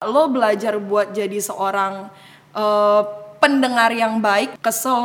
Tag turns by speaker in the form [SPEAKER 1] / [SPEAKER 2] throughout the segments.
[SPEAKER 1] lo belajar buat jadi seorang uh, pendengar yang baik kesel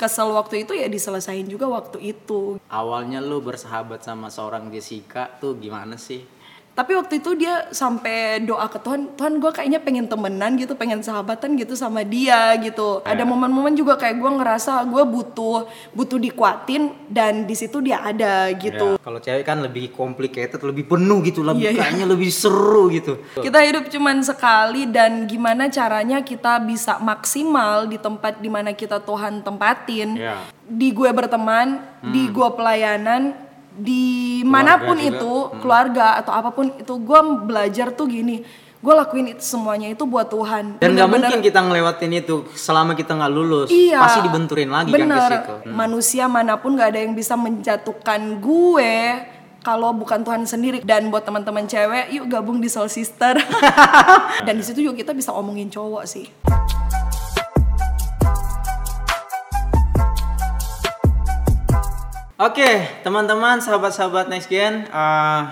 [SPEAKER 1] kesel waktu itu ya diselesain juga waktu itu.
[SPEAKER 2] Awalnya lo bersahabat sama seorang Jessica tuh gimana sih
[SPEAKER 1] tapi waktu itu dia sampai doa ke Tuhan Tuhan gue kayaknya pengen temenan gitu pengen sahabatan gitu sama dia gitu yeah. ada momen-momen juga kayak gue ngerasa gue butuh butuh dikuatin dan di situ dia ada gitu
[SPEAKER 2] yeah. kalau cewek kan lebih complicated lebih penuh gitu lebih yeah, iya. kayaknya yeah. lebih seru gitu
[SPEAKER 1] kita hidup cuman sekali dan gimana caranya kita bisa maksimal di tempat di mana kita Tuhan tempatin yeah. di gue berteman hmm. di gue pelayanan di mana pun itu hmm. keluarga atau apa pun itu gue belajar tuh gini gue lakuin itu semuanya itu buat Tuhan.
[SPEAKER 2] Dan nggak mungkin kita ngelewatin itu selama kita nggak lulus. Iya, pasti dibenturin lagi
[SPEAKER 1] bener, kan ke situ. Hmm. manusia mana pun nggak ada yang bisa menjatuhkan gue kalau bukan Tuhan sendiri. Dan buat teman-teman cewek yuk gabung di Soul Sister. Dan di situ juga kita bisa omongin cowok sih
[SPEAKER 2] Oke, teman-teman, sahabat-sahabat Next Gen, uh,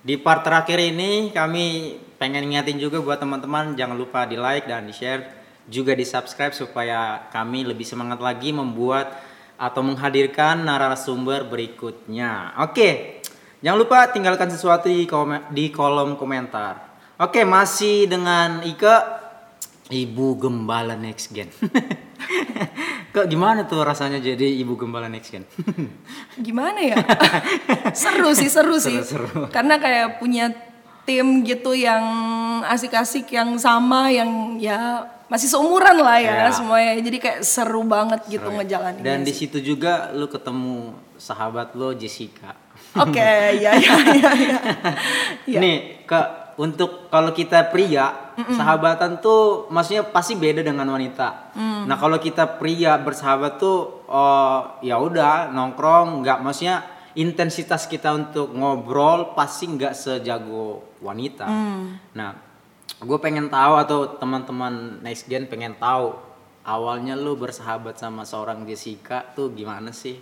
[SPEAKER 2] di part terakhir ini kami pengen ngingetin juga buat teman-teman jangan lupa di like dan di share, juga di subscribe supaya kami lebih semangat lagi membuat atau menghadirkan narasumber berikutnya. Oke, jangan lupa tinggalkan sesuatu di, kom di kolom komentar. Oke, masih dengan Ike, Ibu Gembala Next Gen. Kak gimana tuh rasanya jadi ibu gembala next gen?
[SPEAKER 1] gimana ya? seru sih, seru, sih. Seru. Karena kayak punya tim gitu yang asik-asik yang sama yang ya masih seumuran lah ya, ya. semuanya. Jadi kayak seru banget gitu seru. ngejalanin.
[SPEAKER 2] Dan di situ juga lu ketemu sahabat lo Jessica.
[SPEAKER 1] Oke, okay, ya, ya ya ya
[SPEAKER 2] ya. Nih, Kak untuk kalau kita pria Mm-mm. sahabatan tuh maksudnya pasti beda dengan wanita. Mm. Nah kalau kita pria bersahabat tuh oh, ya udah nongkrong nggak maksudnya intensitas kita untuk ngobrol pasti nggak sejago wanita. Mm. Nah gue pengen tahu atau teman-teman next gen pengen tahu awalnya lu bersahabat sama seorang Jessica tuh gimana sih?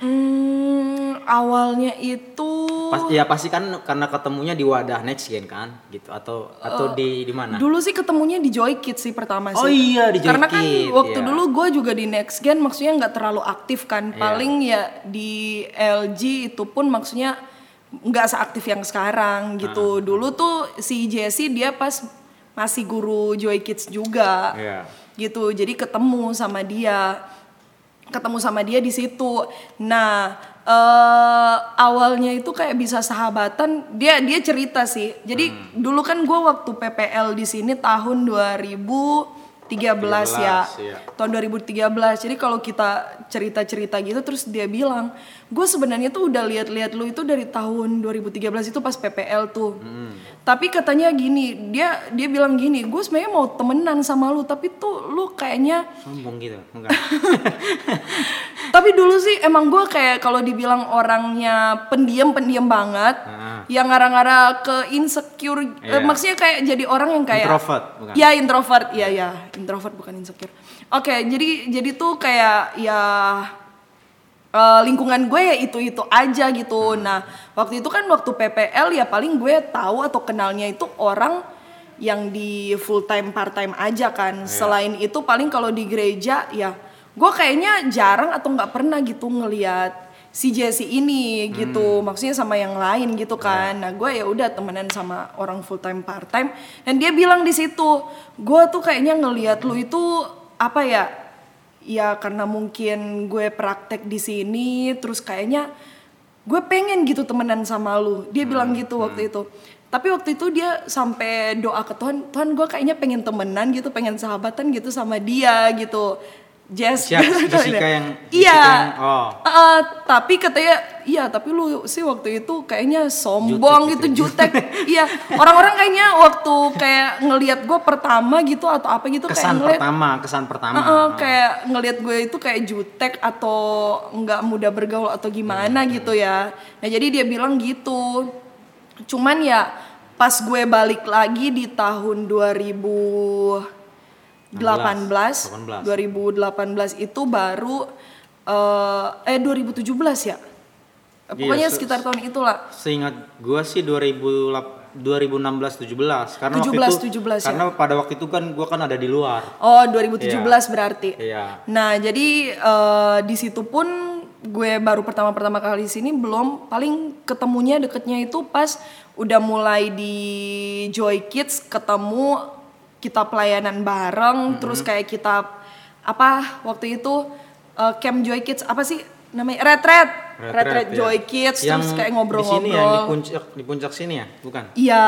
[SPEAKER 1] Hmm, awalnya itu
[SPEAKER 2] Pas, ya pasti kan karena ketemunya di wadah next gen kan gitu atau atau uh, di di mana?
[SPEAKER 1] Dulu sih ketemunya di Joy Kids sih pertama sih.
[SPEAKER 2] Oh iya di Joy
[SPEAKER 1] Karena
[SPEAKER 2] kan
[SPEAKER 1] waktu yeah. dulu gue juga di next gen maksudnya nggak terlalu aktif kan. Yeah. Paling ya di LG itu pun maksudnya nggak seaktif yang sekarang gitu. Uh. Dulu tuh si Jessie dia pas masih guru Joy Kids juga. Yeah. Gitu. Jadi ketemu sama dia ketemu sama dia di situ. Nah, uh, awalnya itu kayak bisa sahabatan. Dia dia cerita sih. Jadi hmm. dulu kan gue waktu PPL di sini tahun 2000 13, 13 ya. Iya. Tahun 2013. Jadi kalau kita cerita-cerita gitu terus dia bilang, "Gue sebenarnya tuh udah lihat-lihat lu itu dari tahun 2013 itu pas PPL tuh." Hmm. Tapi katanya gini, dia dia bilang gini, "Gue sebenarnya mau temenan sama lu, tapi tuh lu kayaknya
[SPEAKER 2] sombong gitu." Enggak.
[SPEAKER 1] tapi dulu sih emang gue kayak kalau dibilang orangnya pendiam-pendiam banget. Hmm yang ngarang-ngarang ke insecure yeah. uh, maksudnya kayak jadi orang yang kayak
[SPEAKER 2] introvert bukan?
[SPEAKER 1] Ya introvert. Ya ya introvert bukan insecure. Oke okay, jadi jadi tuh kayak ya uh, lingkungan gue ya itu itu aja gitu. Nah waktu itu kan waktu PPL ya paling gue tahu atau kenalnya itu orang yang di full time part time aja kan. Yeah. selain itu paling kalau di gereja ya gue kayaknya jarang atau nggak pernah gitu ngelihat si Jesse ini gitu hmm. maksudnya sama yang lain gitu iya. kan yeah. nah gue ya udah temenan sama orang full time part time dan dia bilang di situ gue tuh kayaknya ngelihat lu itu apa ya ya karena mungkin gue praktek di sini terus kayaknya gue pengen gitu temenan sama lu dia hmm. bilang gitu waktu hmm. itu tapi waktu itu dia sampai doa ke Tuhan Tuhan gue kayaknya pengen temenan gitu pengen sahabatan gitu sama dia gitu Jess.
[SPEAKER 2] Siap, Jessica yang
[SPEAKER 1] iya. Yang, oh. uh, tapi katanya iya tapi lu sih waktu itu kayaknya sombong jutek gitu, gitu jutek. Iya orang-orang kayaknya waktu kayak ngelihat gue pertama gitu atau apa gitu
[SPEAKER 2] kesan
[SPEAKER 1] kayak
[SPEAKER 2] pertama kesan pertama. Uh,
[SPEAKER 1] uh, kayak ngelihat gue itu kayak jutek atau nggak mudah bergaul atau gimana hmm. gitu ya. Nah jadi dia bilang gitu. Cuman ya pas gue balik lagi di tahun 2000 18, 18. 2018 itu baru uh, eh 2017 ya. Pokoknya iya, sekitar tahun itulah.
[SPEAKER 2] Seingat gua sih 2018 2016 17 karena
[SPEAKER 1] 17,
[SPEAKER 2] waktu itu
[SPEAKER 1] 17 ya.
[SPEAKER 2] karena pada waktu itu kan gua kan ada di luar.
[SPEAKER 1] Oh 2017 berarti.
[SPEAKER 2] Iya.
[SPEAKER 1] Nah jadi eh, di situ pun gue baru pertama-pertama kali di sini belum paling ketemunya deketnya itu pas udah mulai di Joy Kids ketemu kita pelayanan bareng terus kayak kita apa waktu itu eh, camp Joy Kids apa sih namanya retret retret
[SPEAKER 2] ya.
[SPEAKER 1] Joy Kids
[SPEAKER 2] Yang
[SPEAKER 1] terus kayak
[SPEAKER 2] Di sini ya, di
[SPEAKER 1] ngobrol-ngobrol
[SPEAKER 2] puncak di puncak sini ya, bukan?
[SPEAKER 1] iya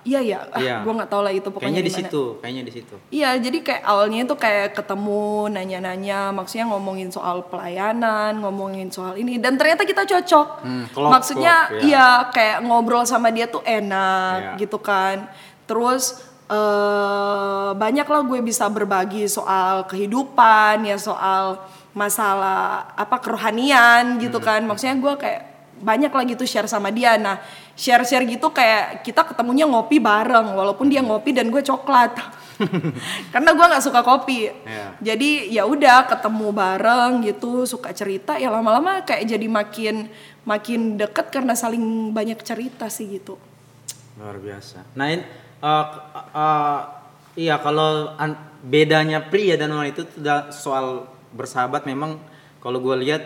[SPEAKER 1] iya iya Ah,
[SPEAKER 2] Iya.
[SPEAKER 1] gue nggak tahu lah itu pokoknya
[SPEAKER 2] Kayaknya di situ, kayaknya di situ.
[SPEAKER 1] Iya, jadi kayak awalnya itu kayak ketemu, nanya-nanya, maksudnya ngomongin soal pelayanan, ngomongin soal ini, dan ternyata kita cocok.
[SPEAKER 2] Hmm, klop,
[SPEAKER 1] maksudnya,
[SPEAKER 2] klop, ya.
[SPEAKER 1] iya kayak ngobrol sama dia tuh enak,
[SPEAKER 2] Iya.
[SPEAKER 1] gitu kan. Terus eh banyak lah gue bisa berbagi soal kehidupan, ya soal masalah apa kerohanian gitu
[SPEAKER 2] Hmm.
[SPEAKER 1] kan. Maksudnya gue kayak banyak lah gitu share sama dia. Nah, share-share gitu kayak kita ketemunya ngopi bareng walaupun dia ngopi dan gue coklat. Karena gue nggak suka kopi.
[SPEAKER 2] Iya.
[SPEAKER 1] Jadi ya udah ketemu bareng gitu, suka cerita ya lama-lama kayak jadi makin makin deket karena saling banyak cerita sih gitu.
[SPEAKER 2] Luar biasa. Nah, uh, uh, iya kalau an- bedanya pria dan wanita itu da- soal bersahabat memang kalau gue lihat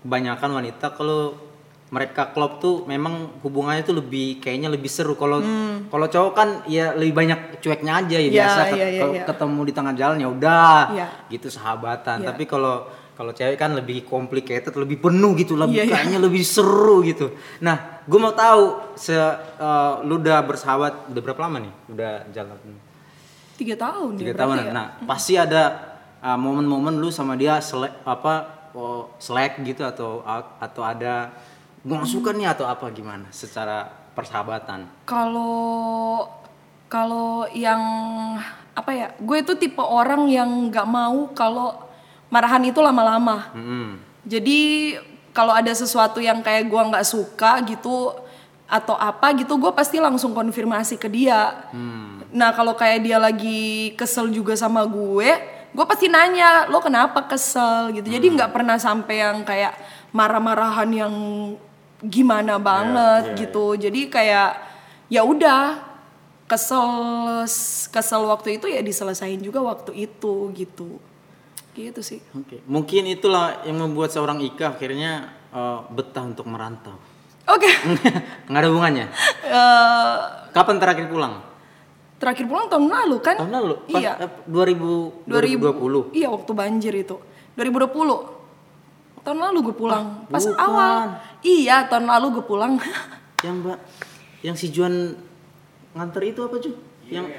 [SPEAKER 2] kebanyakan wanita kalau mereka klop tuh memang hubungannya tuh lebih kayaknya lebih seru kalau kalau cowok kan ya lebih banyak cueknya aja ya
[SPEAKER 1] Hmm. Ya,
[SPEAKER 2] biasa kalau
[SPEAKER 1] iya.
[SPEAKER 2] ketemu di tengah jalan ya udah
[SPEAKER 1] Iya.
[SPEAKER 2] gitu sahabatan
[SPEAKER 1] Iya.
[SPEAKER 2] tapi kalau kalau cewek kan lebih complicated lebih penuh gitu lebih
[SPEAKER 1] Iya, iya.
[SPEAKER 2] kayaknya lebih seru gitu. Nah gue mau tahu se eh, lu udah bersahabat udah berapa lama nih? Udah jalan?
[SPEAKER 1] Tiga tahun
[SPEAKER 2] tiga
[SPEAKER 1] ya berarti
[SPEAKER 2] tahunan
[SPEAKER 1] ya.
[SPEAKER 2] nah pasti ada uh, momen-momen lu sama dia selek apa oh, selek gitu atau atau ada gue nggak suka nih atau apa gimana secara persahabatan?
[SPEAKER 1] Kalau kalau yang apa ya, gue itu tipe orang yang nggak mau kalau marahan itu lama-lama.
[SPEAKER 2] Mm-mm.
[SPEAKER 1] Jadi kalau ada sesuatu yang kayak gue nggak suka gitu atau apa gitu, gue pasti langsung konfirmasi ke dia. Nah kalau kayak dia lagi kesel juga sama gue, gue pasti nanya lo kenapa kesel gitu. Jadi nggak pernah sampai yang kayak marah-marahan yang gimana banget
[SPEAKER 2] iya,
[SPEAKER 1] gitu. Jadi kayak ya udah kesel kesel waktu itu ya diselesain juga waktu itu gitu. Gitu sih.
[SPEAKER 2] Oke, mungkin itulah yang membuat seorang Ika akhirnya eh, betah untuk merantau.
[SPEAKER 1] Oke.
[SPEAKER 2] Nggak ada hubungannya.
[SPEAKER 1] Eh,
[SPEAKER 2] Kapan terakhir pulang?
[SPEAKER 1] terakhir pulang tahun lalu kan?
[SPEAKER 2] Tahun lalu? Pas,
[SPEAKER 1] Iya.
[SPEAKER 2] eh, 2000, 2020?
[SPEAKER 1] Iya waktu banjir itu. 2020. Tahun lalu gue pulang. Pas
[SPEAKER 2] bukan.
[SPEAKER 1] awal. Iya tahun lalu gue pulang.
[SPEAKER 2] Yang mbak, yang si Juan nganter itu apa Ju? Yang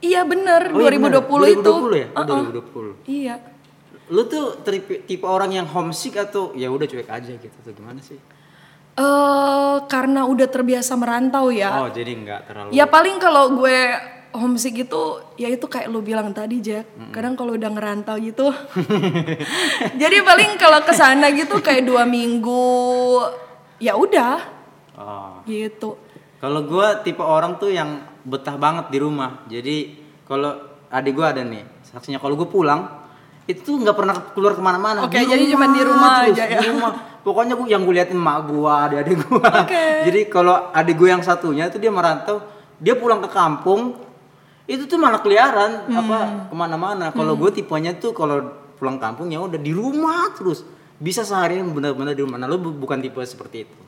[SPEAKER 1] iya bener.
[SPEAKER 2] Oh, iya
[SPEAKER 1] 2020
[SPEAKER 2] bener.
[SPEAKER 1] itu.
[SPEAKER 2] 2020 ya? Oh,
[SPEAKER 1] Uh-uh.
[SPEAKER 2] 2020.
[SPEAKER 1] Iya.
[SPEAKER 2] Lu tuh tipe, tipe orang yang homesick atau ya udah cuek aja gitu atau gimana sih?
[SPEAKER 1] eh karena udah terbiasa merantau ya.
[SPEAKER 2] Oh, jadi nggak terlalu
[SPEAKER 1] Ya paling kalau gue homesick itu ya itu kayak lu bilang tadi Jack. Kadang kalau udah ngerantau gitu. jadi paling kalau ke sana gitu kayak dua minggu ya udah
[SPEAKER 2] Oh.
[SPEAKER 1] gitu.
[SPEAKER 2] Kalau gua tipe orang tuh yang betah banget di rumah. Jadi kalau adik gua ada nih, saksinya kalau gue pulang itu tuh nggak pernah keluar ke mana-mana.
[SPEAKER 1] Oke, jadi cuma di rumah
[SPEAKER 2] terus,
[SPEAKER 1] aja ya.
[SPEAKER 2] Di rumah. Pokoknya gua yang gue liatin mak gua, adik-adik gua.
[SPEAKER 1] Oke.
[SPEAKER 2] Jadi kalau adik gue yang satunya itu dia merantau, dia pulang ke kampung itu tuh malah keliaran
[SPEAKER 1] Hmm.
[SPEAKER 2] apa ke mana-mana. Kalau gue tipenya tuh kalau pulang kampung ya udah di rumah terus. Bisa seharian benar-benar di rumah. Nah, lu bu- bukan tipe seperti itu.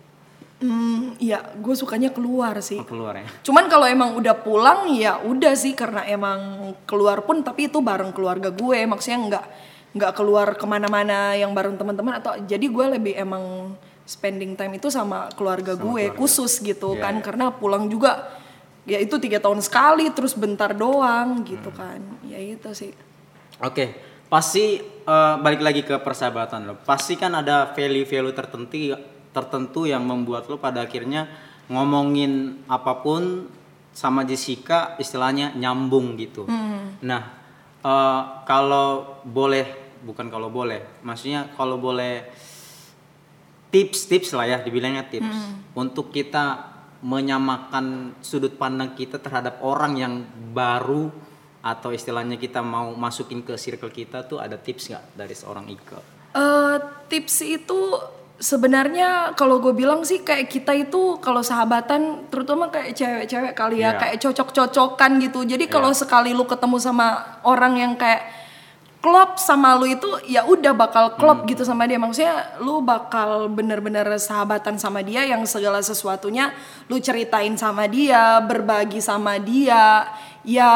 [SPEAKER 1] Hmm, iya, gue sukanya keluar sih.
[SPEAKER 2] Oh, keluar ya.
[SPEAKER 1] Cuman kalau emang udah pulang ya udah sih karena emang keluar pun tapi itu bareng keluarga gue, maksudnya nggak nggak keluar ke mana-mana yang bareng teman-teman atau jadi gue lebih emang spending time itu sama keluarga gue khusus gitu
[SPEAKER 2] Iya,
[SPEAKER 1] kan
[SPEAKER 2] iya.
[SPEAKER 1] karena pulang juga ya itu tiga tahun sekali terus bentar doang gitu kan ya itu sih.
[SPEAKER 2] Oke, pasti eh, balik lagi ke persahabatan lo. Pasti kan ada value-value tertentu tertentu yang membuat lo pada akhirnya ngomongin apa pun sama Jessica istilahnya nyambung gitu. Nah, eh, kalau boleh bukan kalau boleh, maksudnya kalau boleh tips-tips lah ya dibilangnya tips untuk kita menyamakan sudut pandang kita terhadap orang yang baru atau istilahnya kita mau masukin ke circle kita tuh ada tips nggak dari seorang Ika?
[SPEAKER 1] Eh tips itu sebenarnya kalau gue bilang sih kayak kita itu kalau sahabatan terutama kayak cewek-cewek kali ya
[SPEAKER 2] Iya.
[SPEAKER 1] kayak cocok-cocokan gitu. Jadi kalau sekali lu ketemu sama orang yang kayak klop sama lu itu ya udah bakal klop gitu sama dia. Maksudnya lu bakal bener-bener sahabatan sama dia yang segala sesuatunya lu ceritain sama dia berbagi sama dia. Ya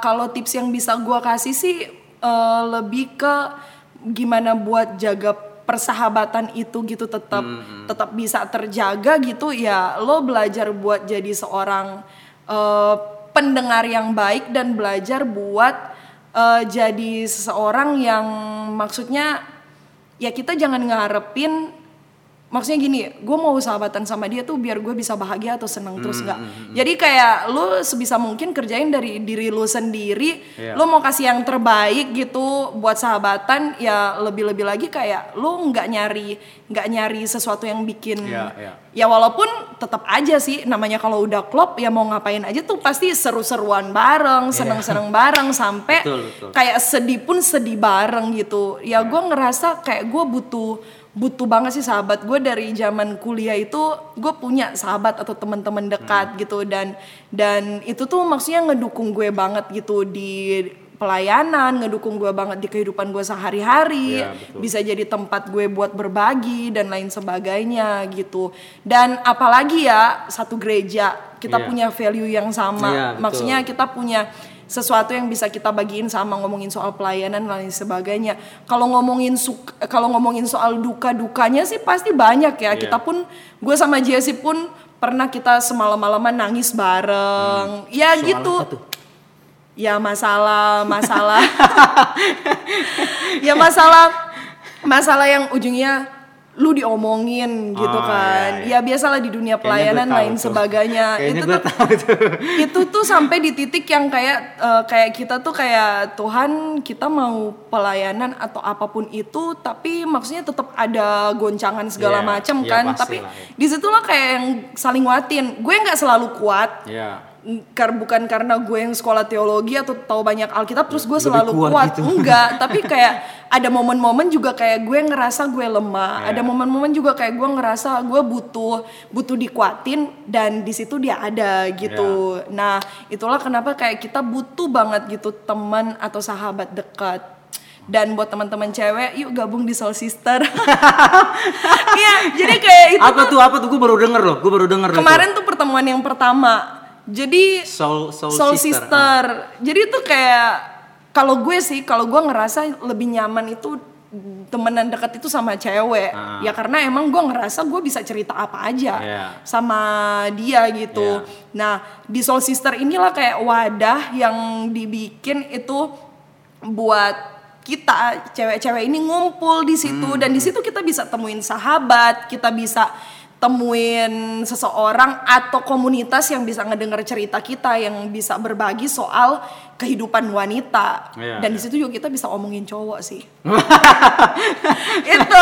[SPEAKER 1] kalau tips yang bisa gua kasih sih eh, lebih ke gimana buat jaga persahabatan itu gitu tetap tetap bisa terjaga gitu ya lo belajar buat jadi seorang eh, pendengar yang baik dan belajar buat eh, jadi seseorang yang maksudnya ya kita jangan ngarepin maksudnya gini gue mau sahabatan sama dia tuh biar gue bisa bahagia atau senang terus
[SPEAKER 2] Hmm,
[SPEAKER 1] nggak jadi kayak lu sebisa mungkin kerjain dari diri lu sendiri
[SPEAKER 2] Iya.
[SPEAKER 1] lu mau kasih yang terbaik gitu buat sahabatan ya lebih-lebih lagi kayak lu nggak nyari nggak nyari sesuatu yang bikin
[SPEAKER 2] Iya, iya.
[SPEAKER 1] ya walaupun tetap aja sih namanya kalau udah klop ya mau ngapain aja tuh pasti seru-seruan bareng seneng-seneng bareng sampai
[SPEAKER 2] Iya. Betul, betul.
[SPEAKER 1] kayak sedih pun sedih bareng gitu ya gue ngerasa kayak gue butuh butuh banget sih sahabat gue dari zaman kuliah itu gue punya sahabat atau teman-teman dekat
[SPEAKER 2] Hmm.
[SPEAKER 1] gitu dan dan itu tuh maksudnya ngedukung gue banget gitu di pelayanan ngedukung gue banget di kehidupan gue sehari-hari
[SPEAKER 2] betul.
[SPEAKER 1] bisa jadi tempat gue buat berbagi dan lain sebagainya gitu dan apalagi ya satu gereja kita
[SPEAKER 2] Iya.
[SPEAKER 1] punya value yang sama
[SPEAKER 2] betul.
[SPEAKER 1] maksudnya kita punya sesuatu yang bisa kita bagiin sama ngomongin soal pelayanan dan lain sebagainya. Kalau ngomongin kalau ngomongin soal duka dukanya sih pasti banyak ya.
[SPEAKER 2] Iya.
[SPEAKER 1] kita pun gue sama Jesse pun pernah kita semalam-malaman nangis bareng. Ya
[SPEAKER 2] Soal
[SPEAKER 1] gitu.
[SPEAKER 2] apa tuh?
[SPEAKER 1] ya masalah masalah. Ya masalah masalah yang ujungnya lu diomongin gitu
[SPEAKER 2] Oh,
[SPEAKER 1] kan
[SPEAKER 2] iya, iya.
[SPEAKER 1] ya biasalah di dunia pelayanan lain
[SPEAKER 2] tuh.
[SPEAKER 1] sebagainya
[SPEAKER 2] Kayaknya
[SPEAKER 1] itu tuh
[SPEAKER 2] tuh.
[SPEAKER 1] itu tuh sampai di titik yang kayak eh, kayak kita tuh kayak Tuhan kita mau pelayanan atau apa pun itu tapi maksudnya tetap ada goncangan segala
[SPEAKER 2] Iya,
[SPEAKER 1] macam
[SPEAKER 2] iya,
[SPEAKER 1] kan tapi
[SPEAKER 2] lah, ya.
[SPEAKER 1] di situlah kayak yang saling nguatin gue nggak selalu kuat
[SPEAKER 2] Ya.
[SPEAKER 1] Kar bukan karena gue yang sekolah teologi atau tahu banyak Alkitab terus gue selalu
[SPEAKER 2] kuat
[SPEAKER 1] kuat,
[SPEAKER 2] gitu.
[SPEAKER 1] enggak tapi kayak ada momen-momen juga kayak gue ngerasa gue lemah.
[SPEAKER 2] Ya.
[SPEAKER 1] ada momen-momen juga kayak gue ngerasa gue butuh butuh dikuatin dan di situ dia ada gitu.
[SPEAKER 2] Ya.
[SPEAKER 1] nah itulah kenapa kayak kita butuh banget gitu teman atau sahabat dekat. Dan buat teman-teman cewek yuk gabung di Soul Sister. Iya jadi kayak itu
[SPEAKER 2] Apa tuh apa tuh? Gue baru denger loh, gue baru denger
[SPEAKER 1] kemarin tuh pertemuan yang pertama jadi.
[SPEAKER 2] Soul Soul,
[SPEAKER 1] Soul
[SPEAKER 2] Sister.
[SPEAKER 1] Sister. Jadi itu kayak kalau gue sih, kalau gue ngerasa lebih nyaman itu temenan dekat itu sama cewek.
[SPEAKER 2] Ah.
[SPEAKER 1] Ya karena emang gue ngerasa gue bisa cerita apa aja
[SPEAKER 2] Iya.
[SPEAKER 1] sama dia gitu.
[SPEAKER 2] Iya.
[SPEAKER 1] Nah, di Soul Sister inilah kayak wadah yang dibikin itu buat kita cewek-cewek ini ngumpul di situ
[SPEAKER 2] Hmm.
[SPEAKER 1] dan di situ kita bisa temuin sahabat, kita bisa temuin seseorang atau komunitas yang bisa ngedenger cerita kita yang bisa berbagi soal kehidupan wanita
[SPEAKER 2] Iya,
[SPEAKER 1] dan di
[SPEAKER 2] iya.
[SPEAKER 1] situ juga kita bisa omongin cowok sih itu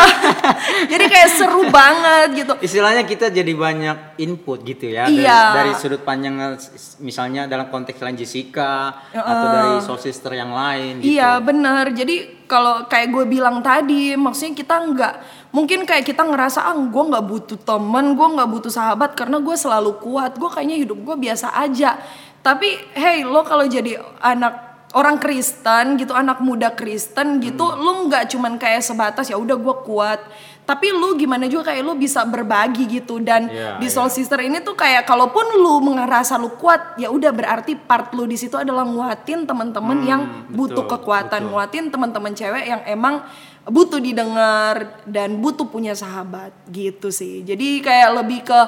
[SPEAKER 1] jadi kayak seru banget gitu
[SPEAKER 2] Istilahnya kita jadi banyak input gitu ya dari,
[SPEAKER 1] Iya.
[SPEAKER 2] dari sudut pandang s- misalnya dalam konteks lain Jessica atau dari soul sister yang lain gitu.
[SPEAKER 1] Iya bener. Jadi kalau kayak gue bilang tadi, maksudnya kita nggak mungkin kayak kita ngerasa ah gue nggak butuh temen, gue nggak butuh sahabat karena gue selalu kuat. Gue kayaknya hidup gue biasa aja. Tapi hey lo kalau jadi anak orang Kristen gitu, anak muda Kristen gitu,
[SPEAKER 2] Hmm.
[SPEAKER 1] lu nggak cuman kayak sebatas ya udah gue kuat. Tapi lu gimana juga kayak lu bisa berbagi gitu dan
[SPEAKER 2] Iya,
[SPEAKER 1] di. Soul Sister ini tuh kayak kalaupun lu ngerasa lu kuat ya udah berarti part lu di situ adalah nguatin teman-teman yang butuh
[SPEAKER 2] betul,
[SPEAKER 1] kekuatan
[SPEAKER 2] betul.
[SPEAKER 1] nguatin teman-teman cewek yang emang butuh didengar dan butuh punya sahabat gitu sih jadi kayak lebih ke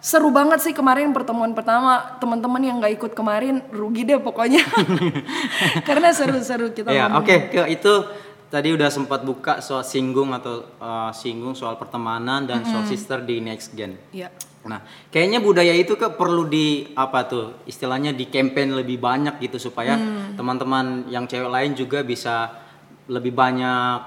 [SPEAKER 1] seru banget sih kemarin pertemuan pertama teman-teman yang nggak ikut kemarin rugi deh pokoknya karena seru-seru kita
[SPEAKER 2] Iya,
[SPEAKER 1] ngomong.
[SPEAKER 2] oke, ke itu tadi udah sempat buka soal singgung atau uh, singgung soal pertemanan dan soul sister di next gen.
[SPEAKER 1] Iya.
[SPEAKER 2] Nah, kayaknya budaya itu ke perlu di apa tuh istilahnya di campaign lebih banyak gitu supaya
[SPEAKER 1] Hmm.
[SPEAKER 2] teman-teman yang cewek lain juga bisa lebih banyak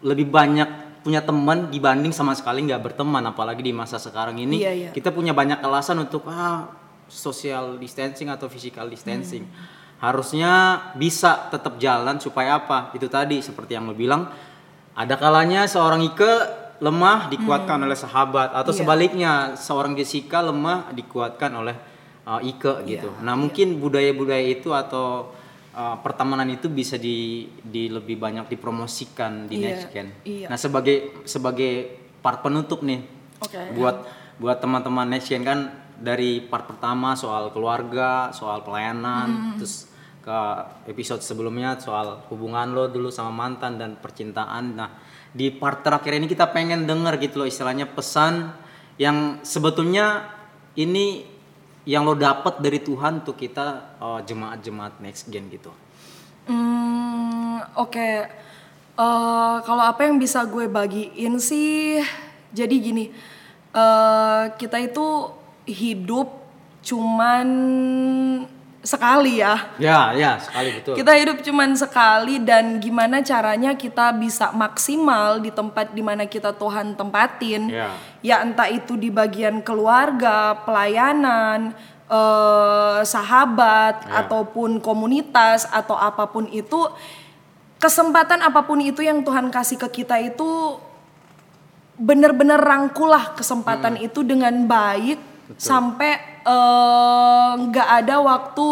[SPEAKER 2] lebih banyak punya teman dibanding sama sekali nggak berteman apalagi di masa sekarang ini
[SPEAKER 1] Iya, iya.
[SPEAKER 2] kita punya banyak alasan untuk ah social distancing atau physical distancing. Harusnya bisa tetap jalan supaya apa? Itu tadi seperti yang lo bilang ada kalanya seorang Ike lemah dikuatkan
[SPEAKER 1] Hmm.
[SPEAKER 2] oleh sahabat atau
[SPEAKER 1] Iya.
[SPEAKER 2] sebaliknya seorang Jessica lemah dikuatkan oleh uh, Ike gitu.
[SPEAKER 1] Iya,
[SPEAKER 2] Nah, mungkin budaya-budaya itu atau uh, pertemanan itu bisa di, di lebih banyak dipromosikan di
[SPEAKER 1] Iya,
[SPEAKER 2] next gen.
[SPEAKER 1] iya.
[SPEAKER 2] Nah, sebagai sebagai part penutup nih
[SPEAKER 1] Oke.
[SPEAKER 2] buat buat teman-teman next gen kan dari part pertama soal keluarga, soal pelayanan,
[SPEAKER 1] Hmm.
[SPEAKER 2] terus ke episode sebelumnya soal hubungan lo dulu sama mantan dan percintaan. Nah, di part terakhir ini kita pengen denger gitu loh istilahnya pesan yang sebetulnya ini yang lo dapet dari Tuhan tuh kita uh, jemaat-jemaat next gen gitu.
[SPEAKER 1] Hmm, oke. Eh, kalau apa yang bisa gue bagiin sih, jadi gini, eh kita itu hidup cuman sekali ya.
[SPEAKER 2] Ya, ya, sekali betul.
[SPEAKER 1] Kita hidup cuman sekali dan gimana caranya kita bisa maksimal di tempat di mana kita Tuhan tempatin.
[SPEAKER 2] Ya.
[SPEAKER 1] Ya entah itu di bagian keluarga, pelayanan, eh, sahabat
[SPEAKER 2] Ya.
[SPEAKER 1] ataupun komunitas atau apa pun itu kesempatan apa pun itu yang Tuhan kasih ke kita itu bener-bener rangkulah kesempatan itu dengan baik sampai eh, nggak ada waktu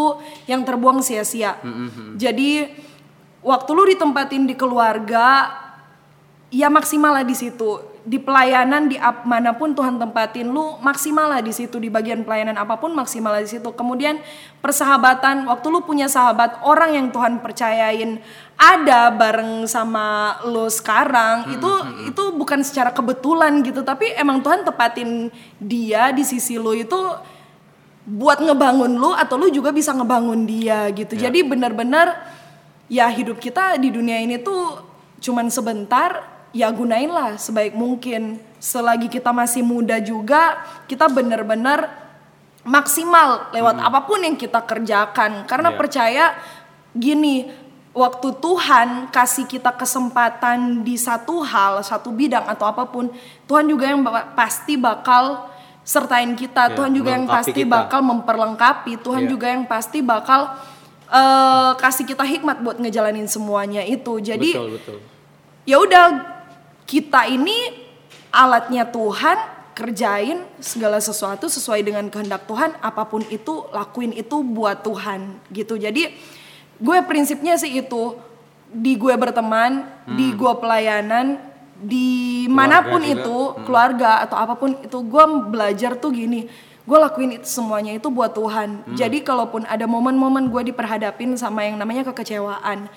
[SPEAKER 1] yang terbuang sia-sia. Jadi waktu lu ditempatin di keluarga ya maksimal lah di situ. Di pelayanan di ap- mana pun Tuhan tempatin lu maksimal lah di situ. Di bagian pelayanan apa pun maksimal lah di situ. Kemudian persahabatan waktu lu punya sahabat orang yang Tuhan percayain ada bareng sama lu sekarang itu itu bukan secara kebetulan gitu. Tapi emang Tuhan tepatin dia di sisi lu itu buat ngebangun lu atau lu juga bisa ngebangun dia gitu. Jadi benar-benar ya hidup kita di dunia ini tuh cuman sebentar ya gunainlah sebaik mungkin. Selagi kita masih muda juga kita benar-benar maksimal lewat apa pun yang kita kerjakan. Karena
[SPEAKER 2] Iya.
[SPEAKER 1] percaya gini waktu Tuhan kasih kita kesempatan di satu hal satu bidang atau apa pun Tuhan juga yang pasti bakal sertain kita
[SPEAKER 2] Iya,
[SPEAKER 1] Tuhan juga yang pasti
[SPEAKER 2] kita.
[SPEAKER 1] bakal memperlengkapi Tuhan
[SPEAKER 2] Iya.
[SPEAKER 1] juga yang pasti bakal eh, kasih kita hikmat buat ngejalanin semuanya itu jadi
[SPEAKER 2] betul, betul.
[SPEAKER 1] ya udah kita ini alatnya Tuhan kerjain segala sesuatu sesuai dengan kehendak Tuhan apa pun itu lakuin itu buat Tuhan gitu jadi gue prinsipnya sih itu di gue berteman di gue pelayanan di mana pun
[SPEAKER 2] juga.
[SPEAKER 1] itu keluarga atau apa pun itu gue belajar tuh gini. Gue lakuin itu semuanya itu buat Tuhan. Jadi kalaupun ada momen-momen gue diperhadapin sama yang namanya kekecewaan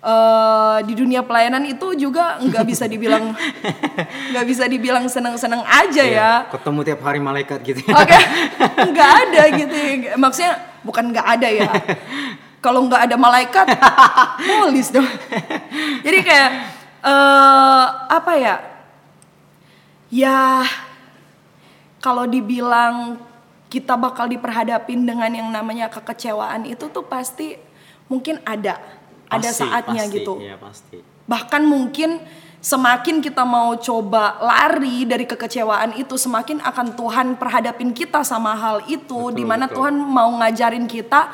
[SPEAKER 1] eh di dunia pelayanan itu juga nggak bisa dibilang nggak bisa dibilang seneng-seneng aja ya.
[SPEAKER 2] Ketemu tiap hari malaikat gitu.
[SPEAKER 1] oke. Nggak ada gitu ya. maksudnya bukan nggak ada ya. Kalau nggak ada malaikat polis dong. Jadi kayak eh apa ya ya kalau dibilang kita bakal diperhadapin dengan yang namanya kekecewaan itu tuh pasti mungkin ada ada
[SPEAKER 2] Pasti,
[SPEAKER 1] saatnya
[SPEAKER 2] pasti,
[SPEAKER 1] gitu
[SPEAKER 2] Iya, pasti.
[SPEAKER 1] bahkan mungkin semakin kita mau coba lari dari kekecewaan itu semakin akan Tuhan perhadapin kita sama hal itu
[SPEAKER 2] Betul,
[SPEAKER 1] di mana
[SPEAKER 2] betul.
[SPEAKER 1] Tuhan mau ngajarin kita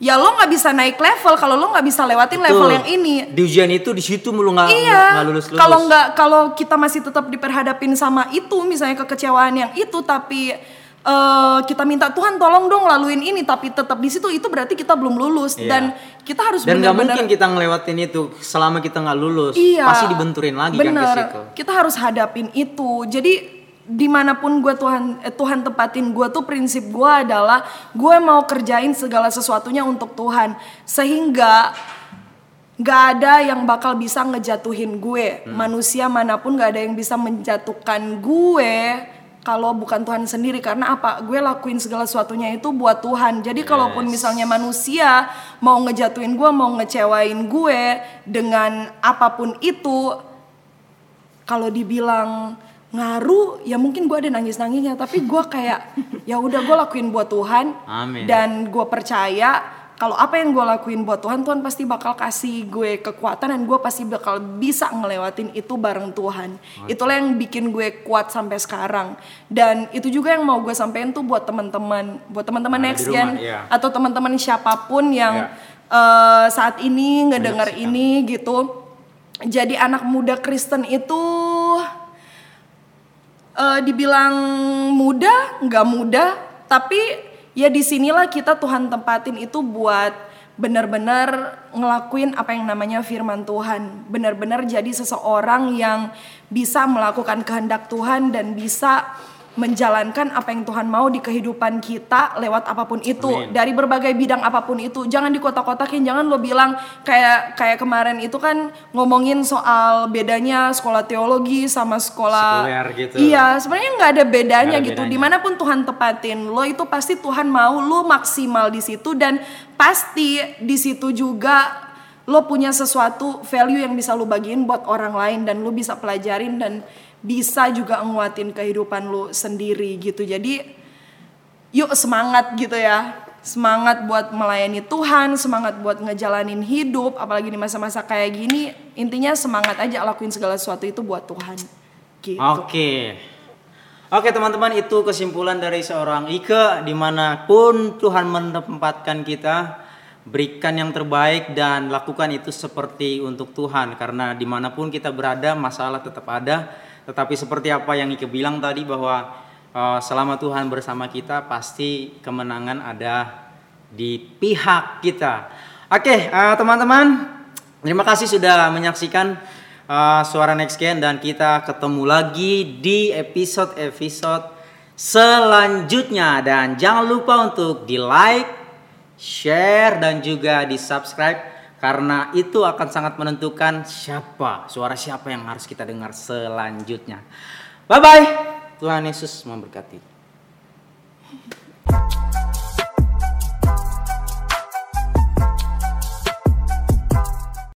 [SPEAKER 1] ya lo nggak bisa naik level kalau lo nggak bisa lewatin level
[SPEAKER 2] Betul.
[SPEAKER 1] yang ini
[SPEAKER 2] Di ujian itu di situ mulu nggak
[SPEAKER 1] iya
[SPEAKER 2] lulus lulus.
[SPEAKER 1] kalau nggak kalau kita masih tetap diperhadapin sama itu misalnya kekecewaan yang itu tapi eh, kita minta Tuhan tolong dong laluin ini tapi tetap di situ itu berarti kita belum lulus
[SPEAKER 2] Iya.
[SPEAKER 1] dan kita harus
[SPEAKER 2] dan nggak mungkin kita ngelewatin itu selama kita nggak lulus.
[SPEAKER 1] Iya.
[SPEAKER 2] Pasti dibenturin lagi kan
[SPEAKER 1] Bener.
[SPEAKER 2] ke situ.
[SPEAKER 1] Kita harus hadapin itu. Jadi di mana pun gue Tuhan eh, Tuhan tempatin gue tuh prinsip gue adalah gue mau kerjain segala sesuatunya untuk Tuhan. Sehingga nggak ada yang bakal bisa ngejatuhin gue.
[SPEAKER 2] Hmm.
[SPEAKER 1] manusia mana pun nggak ada yang bisa menjatuhkan gue kalau bukan Tuhan sendiri. Karena apa? Gue lakuin segala sesuatunya itu buat Tuhan. Jadi kalaupun
[SPEAKER 2] Yes.
[SPEAKER 1] misalnya manusia mau ngejatuhin gue mau ngecewain gue dengan apa pun itu kalau dibilang ngaruh ya mungkin gue ada nangis nangisnya tapi gue kayak ya udah gue lakuin buat Tuhan
[SPEAKER 2] Amin.
[SPEAKER 1] dan gue percaya kalau apa yang gue lakuin buat Tuhan Tuhan pasti bakal kasih gue kekuatan dan gue pasti bakal bisa ngelewatin itu bareng Tuhan itulah yang bikin gue kuat sampai sekarang dan itu juga yang mau gue sampein tuh buat teman-teman buat teman-teman next
[SPEAKER 2] rumah,
[SPEAKER 1] gen
[SPEAKER 2] iya.
[SPEAKER 1] atau teman-teman siapa pun yang
[SPEAKER 2] Iya.
[SPEAKER 1] eh, saat ini ngedenger
[SPEAKER 2] Menyaksikan.
[SPEAKER 1] ini gitu jadi anak muda Kristen itu eh, dibilang mudah, nggak mudah, tapi ya di sinilah kita Tuhan tempatin itu buat benar-benar ngelakuin apa yang namanya firman Tuhan, benar-benar jadi seseorang yang bisa melakukan kehendak Tuhan dan bisa menjalankan apa yang Tuhan mau di kehidupan kita lewat apa pun itu
[SPEAKER 2] Amin.
[SPEAKER 1] dari berbagai bidang apa pun itu jangan dikotak-kotakin jangan lo bilang kayak kayak kemarin itu kan ngomongin soal bedanya sekolah teologi sama sekolah
[SPEAKER 2] Sekuler gitu.
[SPEAKER 1] iya sebenarnya nggak ada bedanya
[SPEAKER 2] ada
[SPEAKER 1] gitu
[SPEAKER 2] bedanya.
[SPEAKER 1] di mana pun Tuhan tepatin lo itu pasti Tuhan mau lo maksimal di situ dan pasti di situ juga lo punya sesuatu value yang bisa lo bagiin buat orang lain dan lo bisa pelajarin dan bisa juga nguatin kehidupan lo sendiri gitu. Jadi yuk semangat gitu ya. Semangat buat melayani Tuhan semangat buat ngejalanin hidup apalagi di masa-masa kayak gini intinya semangat aja lakuin segala sesuatu itu buat Tuhan gitu.
[SPEAKER 2] Oke. Oke teman-teman itu kesimpulan dari seorang Ike di mana pun Tuhan menempatkan kita berikan yang terbaik dan lakukan itu seperti untuk Tuhan. Karena di mana pun kita berada masalah tetap ada tetapi seperti apa yang Ike bilang tadi bahwa eh, selama Tuhan bersama kita pasti kemenangan ada di pihak kita. Oke eh, teman-teman terima kasih sudah menyaksikan uh, suara next gen dan kita ketemu lagi di episode-episode selanjutnya dan jangan lupa untuk di like, share dan juga di subscribe karena itu akan sangat menentukan siapa suara siapa yang harus kita dengar selanjutnya. Bye bye. Tuhan Yesus memberkati.